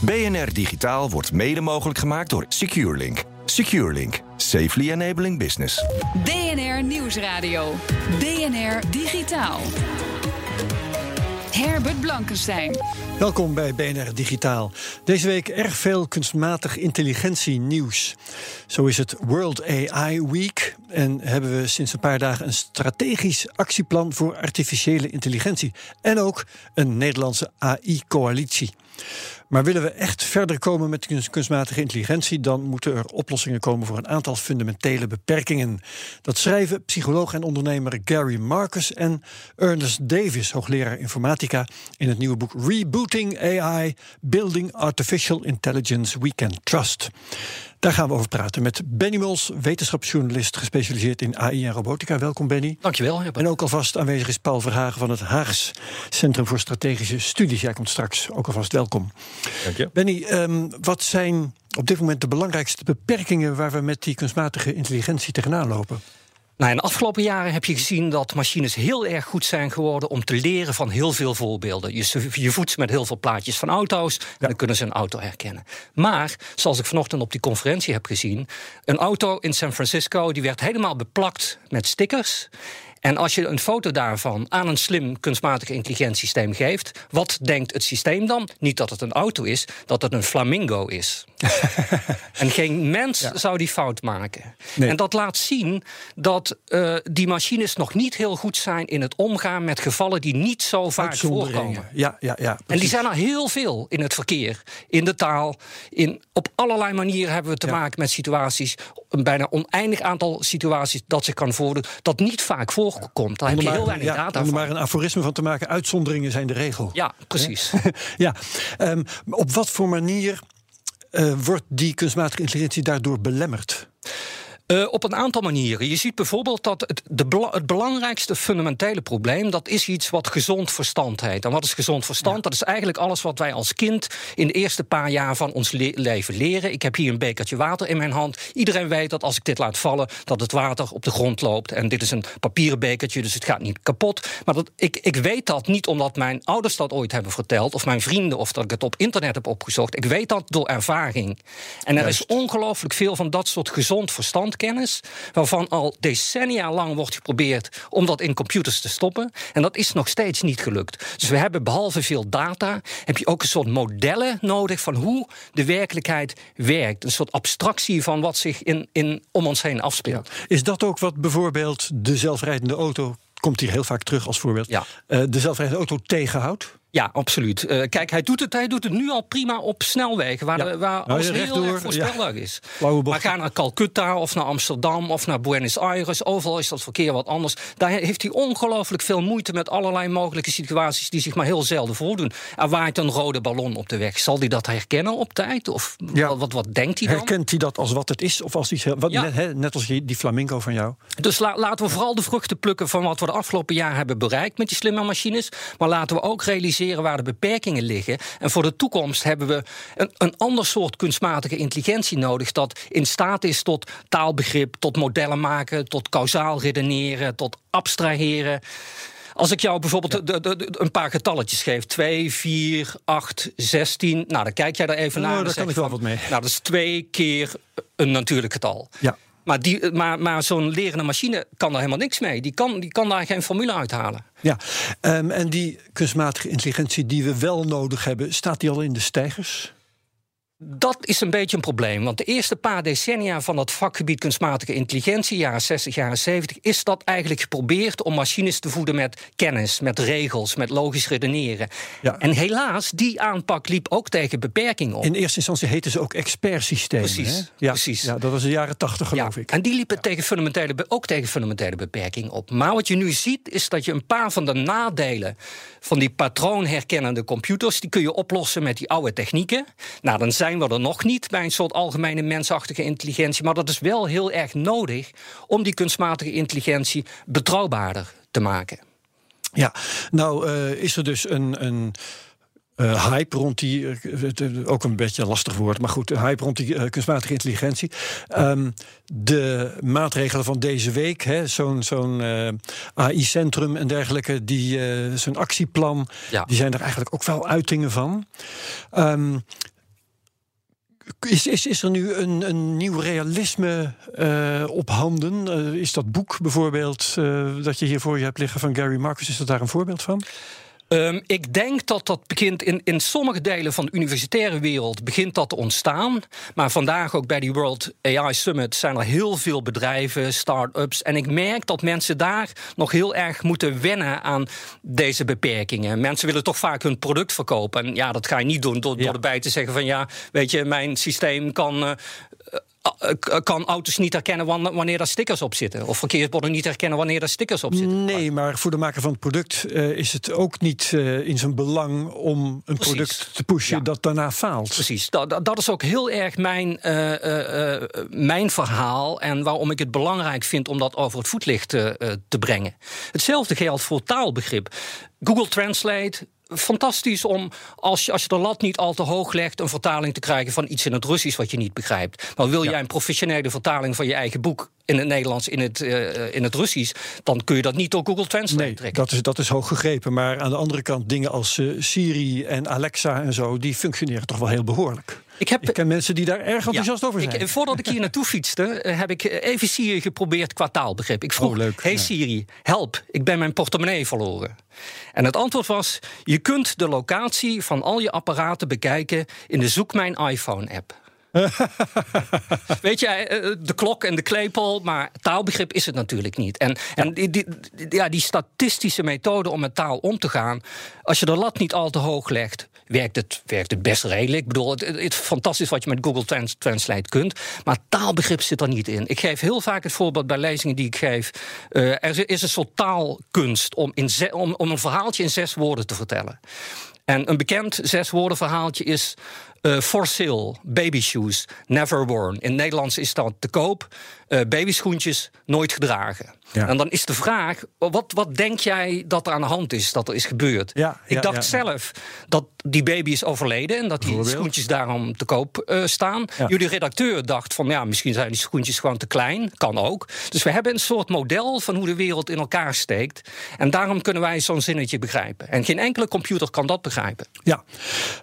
BNR Digitaal wordt mede mogelijk gemaakt door SecureLink. SecureLink. Safely enabling business. BNR Nieuwsradio. BNR Digitaal. Herbert Blankenstein. Welkom bij BNR Digitaal. Deze week erg veel kunstmatig intelligentie nieuws. Zo is het World AI Week en hebben we sinds een paar dagen een strategisch actieplan voor artificiële intelligentie en ook een Nederlandse AI-coalitie. Maar willen we echt verder komen met kunstmatige intelligentie, dan moeten er oplossingen komen voor een aantal fundamentele beperkingen. Dat schrijven psycholoog en ondernemer Gary Marcus en Ernest Davis, hoogleraar informatica, in het nieuwe boek Rebooting AI: Building Artificial Intelligence We Can Trust. Daar gaan we over praten met Benny Mols, wetenschapsjournalist gespecialiseerd in AI en robotica. Welkom Benny. Dankjewel. En ook alvast aanwezig is Paul Verhagen van het Haags Centrum voor Strategische Studies. Jij komt straks ook alvast welkom. Dank je. Benny, um, wat zijn op dit moment de belangrijkste beperkingen waar we met die kunstmatige intelligentie tegenaan lopen? Nou, in de afgelopen jaren heb je gezien dat machines heel erg goed zijn geworden om te leren van heel veel voorbeelden. Je, je voedt ze met heel veel plaatjes van auto's en dan kunnen ze een auto herkennen. Maar, zoals ik vanochtend op die conferentie heb gezien, een auto in San Francisco die werd helemaal beplakt met stickers. En als je een foto daarvan aan een slim kunstmatige intelligentiesysteem geeft, wat denkt het systeem dan? Niet dat het een auto is, dat het een flamingo is. en geen mens ja. zou die fout maken. Nee. En dat laat zien dat uh, die machines nog niet heel goed zijn in het omgaan met gevallen die niet zo vaak voorkomen. Ja, ja, ja, en die zijn er heel veel in het verkeer, in de taal. In, op allerlei manieren hebben we te ja. maken met situaties, een bijna oneindig aantal situaties dat zich kan voordoen, dat niet vaak voorkomt. Daar heb je heel weinig ja, data om er maar een aforisme van te maken, uitzonderingen zijn de regel. Ja, precies. ja, um, op wat voor manier uh, wordt die kunstmatige intelligentie daardoor belemmerd? Uh, op een aantal manieren. Je ziet bijvoorbeeld dat het, de het belangrijkste fundamentele probleem... dat is iets wat gezond verstand heet. En wat is gezond verstand? Ja. Dat is eigenlijk alles wat wij als kind... in de eerste paar jaar van ons le leven leren. Ik heb hier een bekertje water in mijn hand. Iedereen weet dat als ik dit laat vallen... dat het water op de grond loopt. En dit is een papieren bekertje, dus het gaat niet kapot. Maar dat, ik, ik weet dat niet omdat mijn ouders dat ooit hebben verteld... of mijn vrienden, of dat ik het op internet heb opgezocht. Ik weet dat door ervaring. En er Juist. is ongelooflijk veel van dat soort gezond verstand kennis, waarvan al decennia lang wordt geprobeerd om dat in computers te stoppen. En dat is nog steeds niet gelukt. Dus we hebben behalve veel data, heb je ook een soort modellen nodig van hoe de werkelijkheid werkt. Een soort abstractie van wat zich in, in, om ons heen afspeelt. Ja. Is dat ook wat bijvoorbeeld de zelfrijdende auto, komt hier heel vaak terug als voorbeeld, ja. uh, de zelfrijdende auto tegenhoudt? Ja, absoluut. Uh, kijk, hij doet, het, hij doet het nu al prima op snelwegen, waar, Ja. de, waar Nou, alles ja, heel erg voorspelbaar ja. is. Maar ga naar Calcutta of naar Amsterdam of naar Buenos Aires, overal is dat verkeer wat anders. Daar heeft hij ongelooflijk veel moeite met allerlei mogelijke situaties die zich maar heel zelden voordoen. Er waait een rode ballon op de weg. Zal hij dat herkennen op tijd? Of wat, wat, wat denkt hij dan? Herkent hij dat als wat het is? Of als iets heel, wat, net, hè, net als die die flamingo van jou? Dus la- laten we vooral de vruchten plukken van wat we de afgelopen jaar hebben bereikt met die slimme machines. Maar laten we ook realiseren waar de beperkingen liggen. En voor de toekomst hebben we een, een ander soort kunstmatige intelligentie nodig. Dat in staat is tot taalbegrip, tot modellen maken, tot kausaal redeneren, tot abstraheren. Als ik jou bijvoorbeeld de, de, de- een paar getalletjes geef, 2, 4, 8, 16, nou dan kijk jij daar even Oh, naar. daar kan ik wel wat mee. Nou, dat is twee keer een natuurlijk getal. Ja. Maar, maar, maar zo'n lerende machine kan daar helemaal niks mee. Die kan, die kan daar geen formule uithalen. Ja, Ehm, en die kunstmatige intelligentie die we wel nodig hebben, staat die al in de stijgers? Dat is een beetje een probleem. Want de eerste paar decennia van dat vakgebied kunstmatige intelligentie, jaren 60, jaren 70, is dat eigenlijk geprobeerd om machines te voeden met kennis, met regels, met logisch redeneren. Ja. En helaas, die aanpak liep ook tegen beperkingen op. In eerste instantie heten ze ook expertsystemen. Precies, hè? Ja, precies. Ja, dat was de jaren tachtig, geloof ja, ik. En die liepen tegen fundamentele, ook tegen fundamentele beperkingen op. Maar wat je nu ziet, is dat je een paar van de nadelen van die patroonherkennende computers, die kun je oplossen met die oude technieken. Nou, dan zijn we er nog niet bij een soort algemene mensachtige intelligentie. Maar dat is wel heel erg nodig om die kunstmatige intelligentie betrouwbaarder te maken. Ja, nou eh, is er dus een. een eh, hype rond die, eh, ook een beetje een lastig woord, maar goed, een hype rond die kunstmatige intelligentie. Ehm, de maatregelen van deze week, hè, zo'n zo'n AI-centrum en dergelijke, die, zo'n actieplan, Ja. die zijn er eigenlijk ook wel uitingen van. Ehm, is, is, is er nu een, een nieuw realisme eh, op handen? Eh, is dat boek bijvoorbeeld eh, dat je hier voor je hebt liggen van Gary Marcus, is dat daar een voorbeeld van? Ehm, ik denk dat dat begint in, in sommige delen van de universitaire wereld begint dat te ontstaan. Maar vandaag ook bij die World AI Summit zijn er heel veel bedrijven, start-ups. En ik merk dat mensen daar nog heel erg moeten wennen aan deze beperkingen. Mensen willen toch vaak hun product verkopen. En ja, dat ga je niet doen door, Ja. door erbij te zeggen van ja, weet je, mijn systeem kan. eh, kan auto's niet herkennen wan- wanneer daar stickers op zitten. Of verkeersborden niet herkennen wanneer daar stickers op zitten. Nee, maar voor de maker van het product eh, is het ook niet eh, in zijn belang om een Precies. product te pushen Ja. dat daarna faalt. Precies, dat, dat- dat is ook heel erg mijn, eh, eh, eh, mijn verhaal en waarom ik het belangrijk vind om dat over het voetlicht eh, eh, te brengen. Hetzelfde geldt voor taalbegrip. Google Translate. Fantastisch om, als je, als je de lat niet al te hoog legt, een vertaling te krijgen van iets in het Russisch wat je niet begrijpt. Maar wil jij een professionele vertaling van je eigen boek in het Nederlands, in het, eh, in het Russisch, dan kun je dat niet door Google Translate Nee, trekken. dat is, dat is hoog gegrepen. Maar aan de andere kant, dingen als eh, Siri en Alexa en zo, die functioneren toch wel heel behoorlijk. Ik heb, Ik ken mensen die daar erg enthousiast over zijn. Ik, voordat ik hier naartoe fietste, eh, heb ik eh, even Siri geprobeerd qua taalbegrip. Ik vroeg, Oh, leuk, hey ja. Siri, help, ik ben mijn portemonnee verloren. En het antwoord was, je kunt de locatie van al je apparaten bekijken in de Zoek Mijn iPhone-app. Weet je, eh, de klok en de klepel, maar taalbegrip is het natuurlijk niet. En, en die, die, ja, die statistische methode om met taal om te gaan, als je de lat niet al te hoog legt, werkt het, werkt het best redelijk. Ik bedoel, het, het is fantastisch wat je met Google Trans- Translate kunt, maar taalbegrip zit er niet in. Ik geef heel vaak het voorbeeld bij lezingen die ik geef. eh, er is een soort taalkunst om, in ze- om, om een verhaaltje in zes woorden te vertellen. En een bekend zeswoorden verhaaltje is eh for sale, baby shoes, never worn. In het Nederlands is dat te koop, eh babyschoentjes nooit gedragen. Ja. En dan is de vraag, wat, wat denk jij dat er aan de hand is, dat er is gebeurd? Ja, Ik ja, dacht zelf dat die baby is overleden en dat die schoentjes daarom te koop eh, staan. Jullie redacteur dacht van, ja, misschien zijn die schoentjes gewoon te klein. Kan ook. Dus we hebben een soort model van hoe de wereld in elkaar steekt. En daarom kunnen wij zo'n zinnetje begrijpen. En geen enkele computer kan dat begrijpen. Ja.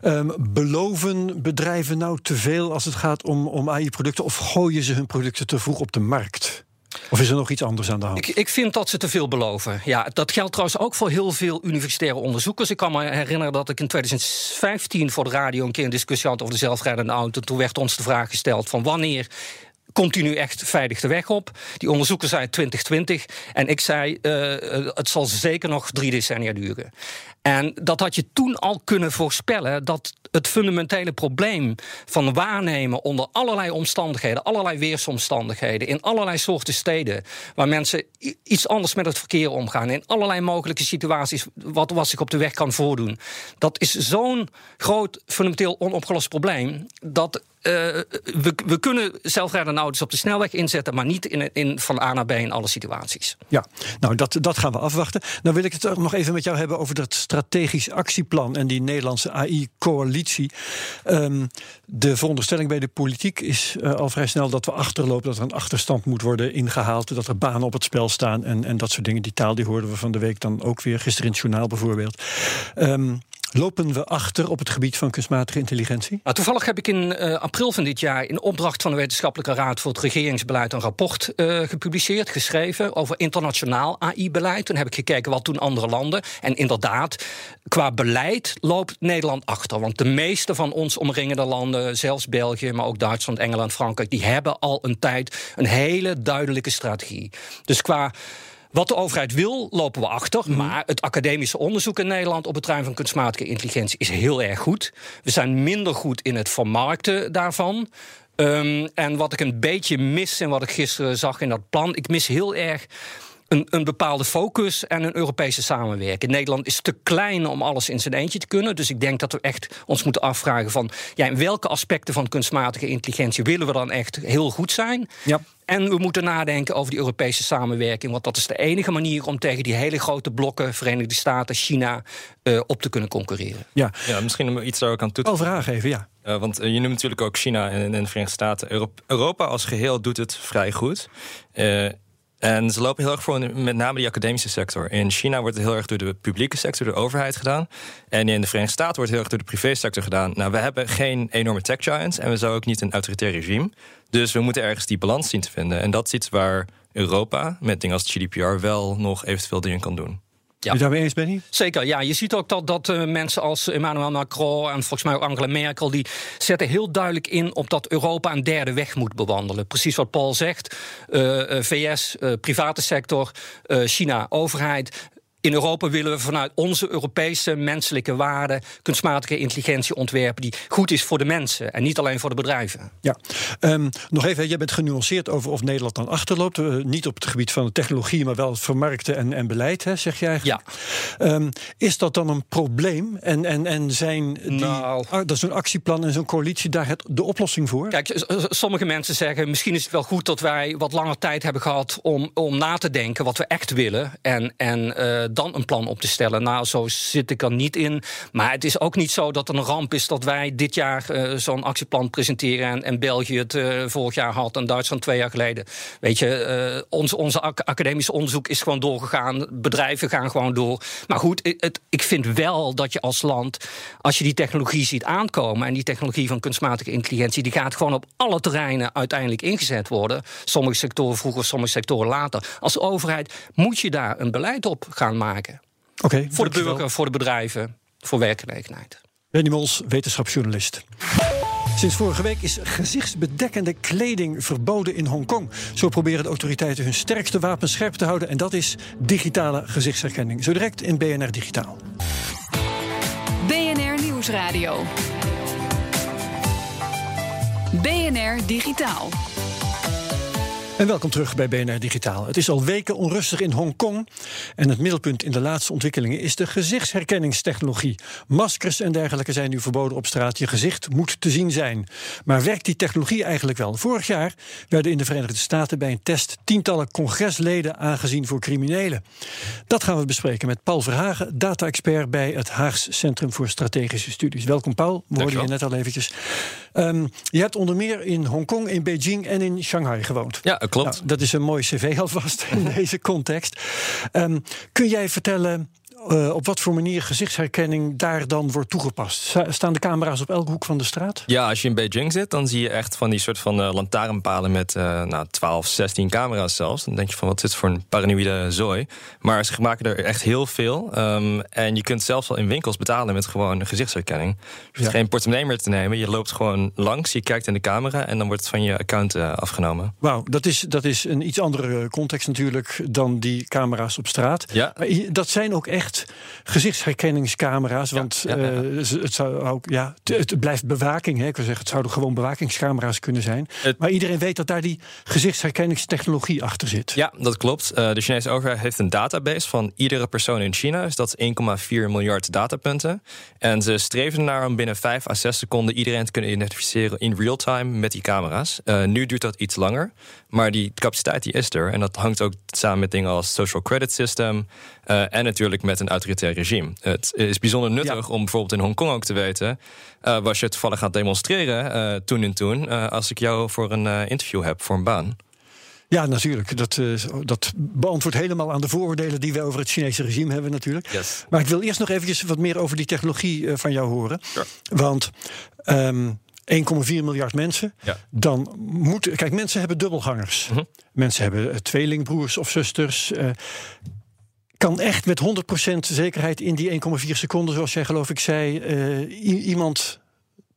Ehm, beloven bedrijven nou te veel als het gaat om, om AI-producten? Of gooien ze hun producten te vroeg op de markt? Of is er nog iets anders aan de hand? Ik, ik vind dat ze te veel beloven. Ja, dat geldt trouwens ook voor heel veel universitaire onderzoekers. Ik kan me herinneren dat ik in 2015 voor de radio een keer een discussie had over de zelfrijdende auto. Toen werd ons de vraag gesteld van wanneer nu echt veilig de weg op? Die onderzoeker zei 2020 en ik zei eh, het zal zeker nog drie decennia duren. En dat had je toen al kunnen voorspellen dat het fundamentele probleem van waarnemen onder allerlei omstandigheden, allerlei weersomstandigheden, in allerlei soorten steden, waar mensen iets anders met het verkeer omgaan, in allerlei mogelijke situaties, wat, wat zich op de weg kan voordoen. Dat is zo'n groot, fundamenteel onopgelost probleem, dat we, we kunnen zelfrijdende auto's op de snelweg inzetten, maar niet in, in, van A naar B in alle situaties. Ja, nou dat, dat gaan we afwachten. Dan wil ik het nog even met jou hebben over dat strategisch actieplan en die Nederlandse AI-coalitie. Ehm, de veronderstelling bij de politiek is eh, al vrij snel dat we achterlopen, dat er een achterstand moet worden ingehaald, dat er banen op het spel staan en, en dat soort dingen. Die taal die hoorden we van de week dan ook weer, gisteren in het journaal bijvoorbeeld. Ehm, Lopen we achter op het gebied van kunstmatige intelligentie? Nou, toevallig heb ik in uh, april van dit jaar in opdracht van de Wetenschappelijke Raad voor het Regeringsbeleid een rapport uh, gepubliceerd, geschreven over internationaal AI-beleid. Toen heb ik gekeken wat doen andere landen. En inderdaad, qua beleid loopt Nederland achter. Want de meeste van ons omringende landen, zelfs België, maar ook Duitsland, Engeland, Frankrijk, die hebben al een tijd een hele duidelijke strategie. Dus qua wat de overheid wil, lopen we achter. Mhm. Maar het academische onderzoek in Nederland op het terrein van kunstmatige intelligentie is heel erg goed. We zijn minder goed in het vermarkten daarvan. Um, en wat ik een beetje mis en wat ik gisteren zag in dat plan, ik mis heel erg. Een, een, bepaalde focus en een Europese samenwerking. Nederland is te klein om alles in zijn eentje te kunnen. Dus ik denk dat we echt ons moeten afvragen van... Ja, in welke aspecten van kunstmatige intelligentie willen we dan echt heel goed zijn? Ja. En we moeten nadenken over die Europese samenwerking. Want dat is de enige manier om tegen die hele grote blokken, Verenigde Staten, China, uh, op te kunnen concurreren. Ja, ja misschien om iets daar ook aan toe te Over aangeven, ja. Uh, want uh, je noemt natuurlijk ook China en, en de Verenigde Staten. Europa als geheel doet het vrij goed. En ze lopen heel erg voor met name die academische sector. In China wordt het heel erg door de publieke sector, de overheid gedaan. En in de Verenigde Staten wordt het heel erg door de privésector gedaan. Nou, we hebben geen enorme tech giants en we zijn ook niet een autoritair regime. Dus we moeten ergens die balans zien te vinden. En dat is iets waar Europa met dingen als GDPR wel nog eventueel dingen kan doen. Ja. Je daarmee eens, Benny? Zeker, ja. Je ziet ook dat, dat uh, mensen als Emmanuel Macron en volgens mij ook Angela Merkel... die zetten heel duidelijk in op dat Europa een derde weg moet bewandelen. Precies wat Paul zegt. Uh, VS, uh, private sector, China, overheid in Europa willen we vanuit onze Europese menselijke waarden kunstmatige intelligentie ontwerpen die goed is voor de mensen en niet alleen voor de bedrijven. Ja, um, nog even, jij bent genuanceerd over of Nederland dan achterloopt. Uh, niet op het gebied van de technologie, maar wel vermarkten en, en beleid, hè, zeg je eigenlijk. Ja. Um, is dat dan een probleem? En, en, en zijn die, nou, dat is een actieplan en zo'n coalitie daar het, de oplossing voor? Kijk, sommige mensen zeggen misschien is het wel goed dat wij wat langer tijd hebben gehad om, om na te denken wat we echt willen. En, en uh, dan een plan op te stellen. Nou, zo zit ik er niet in. Maar het is ook niet zo dat er een ramp is dat wij dit jaar uh, zo'n actieplan presenteren. En, en België het uh, vorig jaar had en Duitsland twee jaar geleden. Weet je, uh, ons, onze ac academisch onderzoek is gewoon doorgegaan. Bedrijven gaan gewoon door. Maar goed, het, ik vind wel dat je als land, als je die technologie ziet aankomen. en die technologie van kunstmatige intelligentie, die gaat gewoon op alle terreinen uiteindelijk ingezet worden. Sommige sectoren vroeger, sommige sectoren later. Als overheid moet je daar een beleid op gaan maken. Okay, voor de burger, voor de bedrijven, voor werkgelegenheid. Benny Mols, wetenschapsjournalist. Sinds vorige week is gezichtsbedekkende kleding verboden in Hongkong. Zo proberen de autoriteiten hun sterkste wapen scherp te houden. En dat is digitale gezichtsherkenning. Zo direct in BNR Digitaal. BNR Nieuwsradio. BNR Digitaal. En welkom terug bij BNR Digitaal. Het is al weken onrustig in Hongkong. En het middelpunt in de laatste ontwikkelingen is de gezichtsherkenningstechnologie. Maskers en dergelijke zijn nu verboden op straat. Je gezicht moet te zien zijn. Maar werkt die technologie eigenlijk wel? Vorig jaar werden in de Verenigde Staten bij een test tientallen congresleden aangezien voor criminelen. Dat gaan we bespreken met Paul Verhagen, data-expert bij het Haags Centrum voor Strategische Studies. Welkom, Paul. We hoorden je net al eventjes. Um, je hebt onder meer in Hongkong, in Beijing en in Shanghai gewoond. Ja, klopt. Nou, dat is een mooi cv alvast in deze context. Um, kun jij vertellen uh, op wat voor manier gezichtsherkenning daar dan wordt toegepast? Staan de camera's op elke hoek van de straat? Ja, als je in Beijing zit, dan zie je echt van die soort van uh, lantaarnpalen met uh, nou, 12, 16 camera's zelfs. Dan denk je van wat is dit voor een paranoïde zooi. Maar ze maken er echt heel veel. Um, en je kunt zelfs wel in winkels betalen met gewoon gezichtsherkenning. Je hoeft ja. geen portemonnee meer te nemen. Je loopt gewoon langs, je kijkt in de camera en dan wordt het van je account afgenomen. Wauw, dat is, dat is een iets andere context natuurlijk dan die camera's op straat. Ja. Maar dat zijn ook echt gezichtsherkenningscamera's. Want ja, ja, uh, het, zou ook, ja, het blijft bewaking. Hè. Ik wil zeggen, het zouden gewoon bewakingscamera's kunnen zijn. Het, maar iedereen weet dat daar die gezichtsherkenningstechnologie achter zit. Ja, dat klopt. Uh, de Chinese overheid heeft een database van iedere persoon in China. Dus dat is 1,4 miljard datapunten. En ze streven ernaar om binnen 5 à 6 seconden iedereen te kunnen identificeren in real time met die camera's. Uh, nu duurt dat iets langer. Maar die capaciteit die is er. En dat hangt ook samen met dingen als social credit system. En natuurlijk met een autoritair regime. Het is bijzonder nuttig ja. om bijvoorbeeld in Hongkong ook te weten. Uh, was je toevallig gaat demonstreren uh, toen en toen. als ik jou voor een interview heb voor een baan. Ja, natuurlijk. Dat, uh, dat beantwoordt helemaal aan de vooroordelen die we over het Chinese regime hebben, natuurlijk. Yes. Maar ik wil eerst nog eventjes wat meer over die technologie uh, van jou horen. Sure. Want. Um, 1,4 miljard mensen. Ja. Dan moet. Kijk, mensen hebben dubbelgangers. Mhm. Mensen hebben tweelingbroers of zusters. Uh, kan echt met 100% zekerheid in die 1,4 seconden, zoals jij geloof ik zei, uh, iemand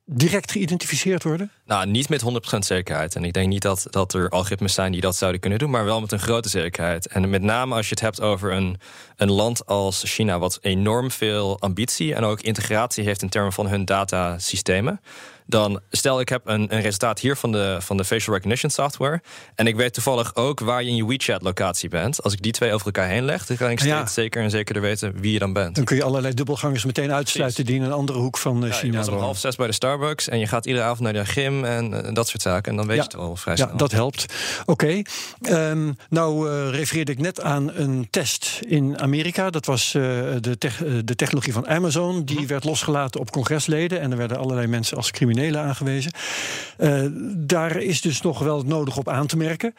direct geïdentificeerd worden? Nou, niet met 100% zekerheid. En ik denk niet dat, dat er algoritmes zijn die dat zouden kunnen doen, maar wel met een grote zekerheid. En met name als je het hebt over een, een land als China, wat enorm veel ambitie en ook integratie heeft in termen van hun datasystemen. Dan stel ik heb een, een resultaat hier van de, van de facial recognition software. En ik weet toevallig ook waar je in je WeChat locatie bent. Als ik die twee over elkaar heen leg, dan kan ik steeds Ja. zeker en zekerder weten wie je dan bent. Dan kun je allerlei dubbelgangers meteen uitsluiten die in een andere hoek van uh, Ja, je China was om wonen. half zes bij de Starbucks en je gaat iedere avond naar de gym en eh, dat soort zaken. En dan weet Ja. je het al vrij Ja, snel. dat helpt. Oké. Ehm, nou eh, refereerde ik net aan een test in Amerika. Dat was eh, de, de technologie van Amazon. Die werd losgelaten op congresleden. En er werden allerlei mensen als criminelen aangewezen. Daar is dus nog wel nodig op aan te merken.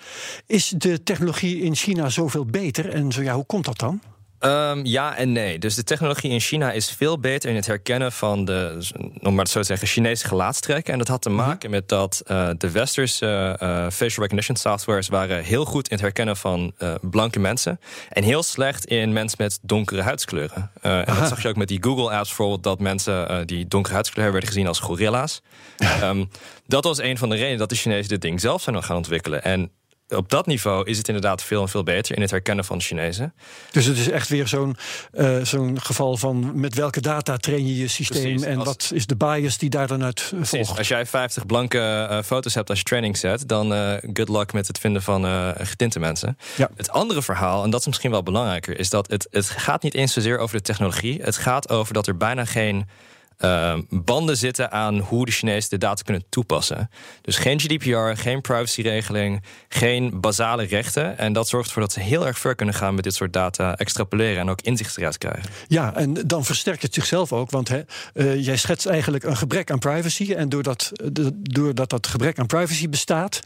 Is de technologie in China zoveel beter? En zo ja, hoe komt dat dan? Ehm, ja en nee. Dus de technologie in China is veel beter in het herkennen van de, om maar het zo te zeggen, Chinese gelaatstrekken. En dat had te maken met dat eh, de westerse eh, facial recognition softwares waren heel goed in het herkennen van eh, blanke mensen. En heel slecht in mensen met donkere huidskleuren. En dat zag je ook met die Google apps bijvoorbeeld, dat mensen die donkere huidskleur hebben, werden gezien als gorilla's. Ehm, dat was een van de redenen dat de Chinezen dit ding zelf zijn gaan ontwikkelen. En op dat niveau is het inderdaad veel en veel beter in het herkennen van Chinezen. Dus het is echt weer zo'n eh, zo'n geval van met welke data train je je systeem Precies, en als- wat is de bias die daar dan uit Precies. volgt. Als jij 50 blanke eh, foto's hebt als je training zet, dan eh, good luck met het vinden van getinte mensen. Ja. Het andere verhaal, en dat is misschien wel belangrijker, is dat het, het gaat niet eens zozeer over de technologie. Het gaat over dat er bijna geen eh, banden zitten aan hoe de Chinezen de data kunnen toepassen. Dus geen GDPR, geen privacyregeling, geen basale rechten. En dat zorgt ervoor dat ze heel erg ver kunnen gaan met dit soort data extrapoleren en ook inzicht eruit krijgen. Ja, en dan versterkt het zichzelf ook. Want hè, eh, jij schetst eigenlijk een gebrek aan privacy. En doordat, doordat dat gebrek aan privacy bestaat,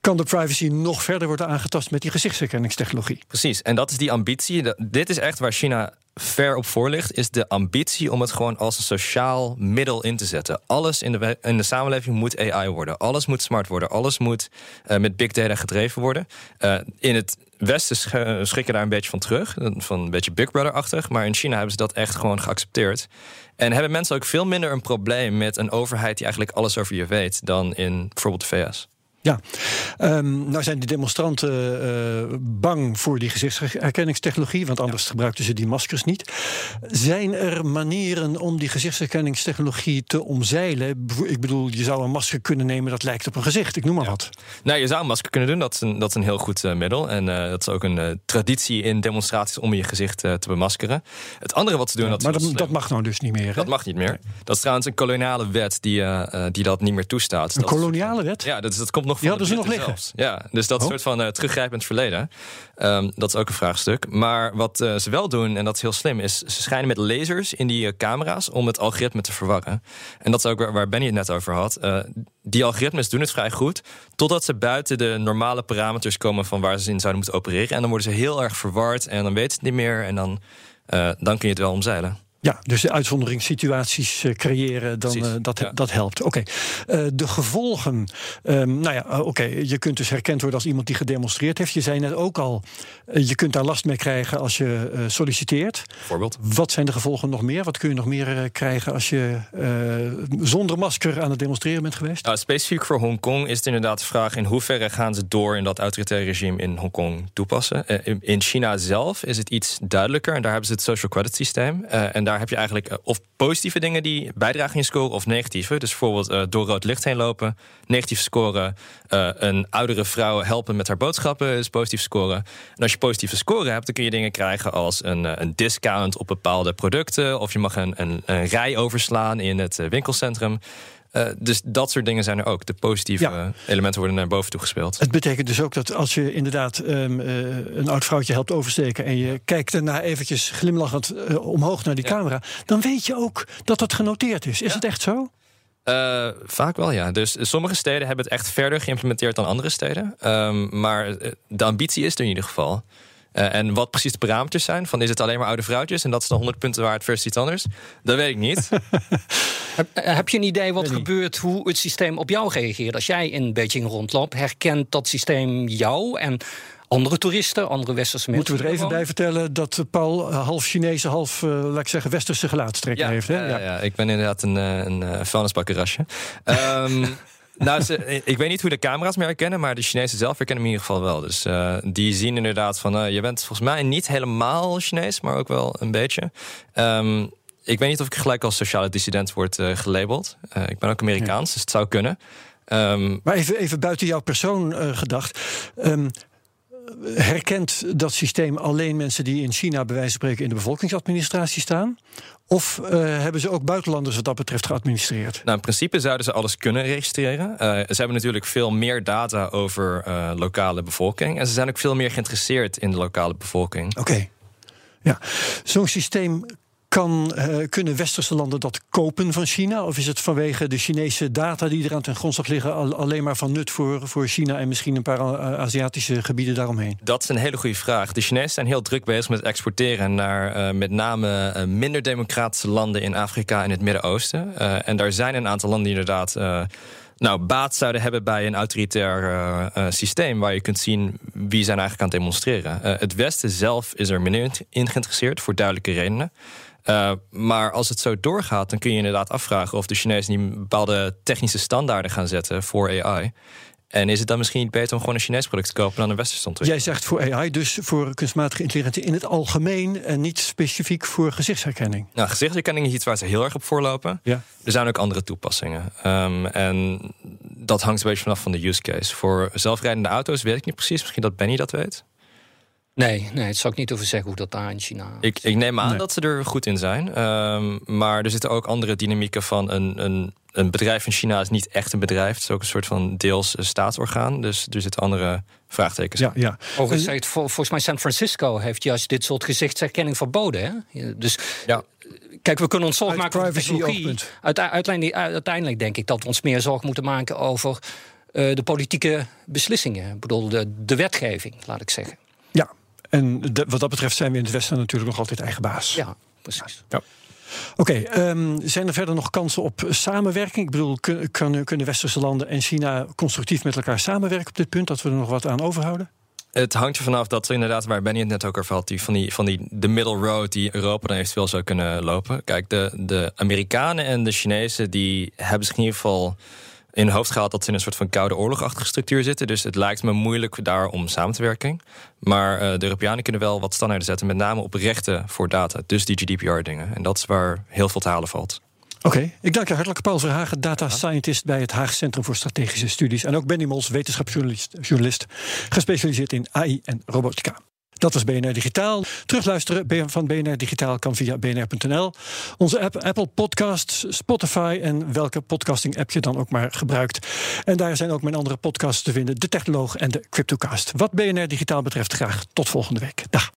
kan de privacy nog verder worden aangetast met die gezichtsherkenningstechnologie. Precies, en dat is die ambitie. Dit is echt waar China ver op voor ligt, is de ambitie om het gewoon als een sociaal middel in te zetten. Alles in de, in de samenleving moet AI worden. Alles moet smart worden. Alles moet eh, met big data gedreven worden. Eh, in het Westen sch- eh, schrikken daar een beetje van terug. Van een beetje Big Brother-achtig. Maar in China hebben ze dat echt gewoon geaccepteerd. En hebben mensen ook veel minder een probleem met een overheid die eigenlijk alles over je weet dan in bijvoorbeeld de VS. Ja, Ehm, nou zijn de demonstranten eh, bang voor die gezichtsherkenningstechnologie, want anders gebruikten ze die maskers niet. Zijn er manieren om die gezichtsherkenningstechnologie te omzeilen? Ik bedoel, je zou een masker kunnen nemen dat lijkt op een gezicht, ik noem maar wat. Nou, je zou een masker kunnen doen. Dat is een, dat is een heel goed eh, middel. En eh, dat is ook een traditie in demonstraties om je gezicht te bemaskeren. Het andere wat ze doen, dat, maar heel dat, mag nou dus niet meer. hè? Dat mag niet meer. Dat is trouwens een koloniale wet die, die dat niet meer toestaat. Een dat is- koloniale wet? ja, dat, is, dat komt nog Die van hadden ze nog liggen? zelfs. Ja, dus dat Oh. soort van eh, teruggrijpend verleden. Ehm, dat is ook een vraagstuk. Maar wat eh, ze wel doen, en dat is heel slim, is ze schijnen met lasers in die eh, camera's om het algoritme te verwarren. En dat is ook waar, waar Benny het net over had. Die algoritmes doen het vrij goed, totdat ze buiten de normale parameters komen van waar ze in zouden moeten opereren. En dan worden ze heel erg verward en dan weten ze het niet meer. En dan, dan kun je het wel omzeilen. Ja, dus de uitzonderingssituaties eh, creëren, dan, eh, dat, ja. dat helpt. Oké, Eh, de gevolgen. ehm, nou ja, oké, je kunt dus herkend worden als iemand die gedemonstreerd heeft. Je zei net ook al, je kunt daar last mee krijgen als je solliciteert. Bijvoorbeeld. Wat zijn de gevolgen nog meer? Wat kun je nog meer krijgen als je zonder masker aan het demonstreren bent geweest? Nou, specifiek voor Hongkong is het inderdaad de vraag... in hoeverre gaan ze door in dat autoritaire regime in Hongkong toepassen. In- in China zelf is het iets duidelijker. En daar hebben ze het social credit systeem. En daar heb je eigenlijk eh, of positieve dingen die bijdragen in je score... of negatieve. Dus bijvoorbeeld eh, door rood licht heen lopen, negatief scoren. Eh, een oudere vrouw helpen met haar boodschappen is positief scoren. En als je positieve score hebt, dan kun je dingen krijgen... als een, een discount op bepaalde producten... of je mag een, een, een rij overslaan in het winkelcentrum... Eh, dus dat soort dingen zijn er ook. De positieve Ja. elementen worden naar boven toe gespeeld. Het betekent dus ook dat als je inderdaad ehm, eh, een oud vrouwtje helpt oversteken en je kijkt daarna eventjes glimlachend eh, omhoog naar die Ja. camera, dan weet je ook dat dat genoteerd is. Is Ja. het echt zo? Uh, vaak wel, ja. Dus sommige steden hebben het echt verder geïmplementeerd dan andere steden. Um, maar de ambitie is er in ieder geval. Uh, en wat precies de parameters zijn, van is het alleen maar oude vrouwtjes en dat is dan 100 punten waard versus iets anders, dat weet ik niet. heb, heb, je een idee wat gebeurt, hoe het systeem op jou reageert? Als jij in Beijing rondloopt, herkent dat systeem jou en andere toeristen, andere westerse mensen. Moeten we er even bij vertellen dat Paul half Chinese, half, uh, laat ik zeggen, westerse gelaatstrekken ja, heeft. Hè? Ja, ja. ik ben inderdaad een, een, een vuilnisbakkerasje. um, Nou, ze, ik weet niet hoe de camera's me herkennen, maar de Chinezen zelf herkennen me in ieder geval wel. Dus uh, die zien inderdaad van, uh, je bent volgens mij niet helemaal Chinees, maar ook wel een beetje. Um, ik weet niet of ik gelijk als sociale dissident word uh, gelabeld. ik ben ook Amerikaans, dus het zou kunnen. Um, maar even, even buiten jouw persoon gedacht. Um, herkent dat systeem alleen mensen die in China bij wijze van spreken in de bevolkingsadministratie staan? Of uh, hebben ze ook buitenlanders wat dat betreft geadministreerd? Nou, in principe zouden ze alles kunnen registreren. Uh, ze hebben natuurlijk veel meer data over uh, lokale bevolking. En ze zijn ook veel meer geïnteresseerd in de lokale bevolking. Oké. Okay. Ja, zo'n systeem kan, uh, kunnen westerse landen dat kopen van China? Of is het vanwege de Chinese data die er aan ten grondslag liggen al, alleen maar van nut voor, voor China en misschien een paar uh, Aziatische gebieden daaromheen? Dat is een hele goede vraag. De Chinezen zijn heel druk bezig met exporteren naar uh, met name minder democratische landen in Afrika en het Midden-Oosten. en daar zijn een aantal landen die inderdaad nou, baat zouden hebben bij een autoritair systeem waar je kunt zien wie zijn eigenlijk aan het demonstreren. Het Westen zelf is er minder in geïnteresseerd voor duidelijke redenen. Uh, maar als het zo doorgaat, dan kun je inderdaad afvragen of de Chinezen niet bepaalde technische standaarden gaan zetten voor AI. En is het dan misschien niet beter om gewoon een Chinees product te kopen dan een westerse Jij zegt voor AI, dus voor kunstmatige intelligentie in het algemeen en niet specifiek voor gezichtsherkenning. Nou, gezichtsherkenning is iets waar ze heel erg op voorlopen. Ja. Er zijn ook andere toepassingen. Um, en dat hangt een beetje vanaf van de use case. Voor zelfrijdende auto's weet ik niet precies. Misschien dat Benny dat weet. Nee, nee, het zou ik niet over zeggen hoe dat daar in China. Ik, ik neem aan dat ze er goed in zijn. Um, maar er zitten ook andere dynamieken van een, een, een bedrijf in China is niet echt een bedrijf. Het is ook een soort van deels staatsorgaan. Dus er zitten andere vraagtekens. Ja, ja. Overigens, volgens mij San Francisco heeft juist dit soort gezichtsherkenning verboden. Hè? Dus ja. Kijk, we kunnen ons zorgen maken over technologie. Uiteindelijk, uiteindelijk denk ik dat we ons meer zorgen moeten maken over uh, de politieke beslissingen. Ik bedoel, de, de wetgeving, laat ik zeggen. Ja, en wat dat betreft zijn we in het Westen natuurlijk nog altijd eigen baas. Ja, precies. Ja. Oké, okay, um, zijn er verder nog kansen op samenwerking? Ik bedoel, kunnen, kunnen westerse landen en China constructief met elkaar samenwerken op dit punt, dat we er nog wat aan overhouden? Het hangt er vanaf dat inderdaad, waar Benny het net ook over had, die van die, van die de middle road die Europa dan eventueel zou kunnen lopen. Kijk, de, de Amerikanen en de Chinezen die hebben zich in ieder geval in hun hoofd gehaald dat ze in een soort van koude oorlogachtige structuur zitten. Dus het lijkt me moeilijk daar om samen te werken. Maar uh, de Europeanen kunnen wel wat standaarden zetten, met name op rechten voor data. Dus die GDPR-dingen. En dat is waar heel veel te halen valt. Oké, okay, ik dank je hartelijk Paul Verhagen, data scientist bij het Haag Centrum voor Strategische Studies. En ook Benny Mols, wetenschapsjournalist, gespecialiseerd in AI en robotica. Dat was BNR Digitaal. Terugluisteren van BNR Digitaal kan via bnr.nl. Onze app Apple Podcasts, Spotify en welke podcasting app je dan ook maar gebruikt. En daar zijn ook mijn andere podcasts te vinden, De Technoloog en de Cryptocast. Wat BNR Digitaal betreft graag tot volgende week. Dag.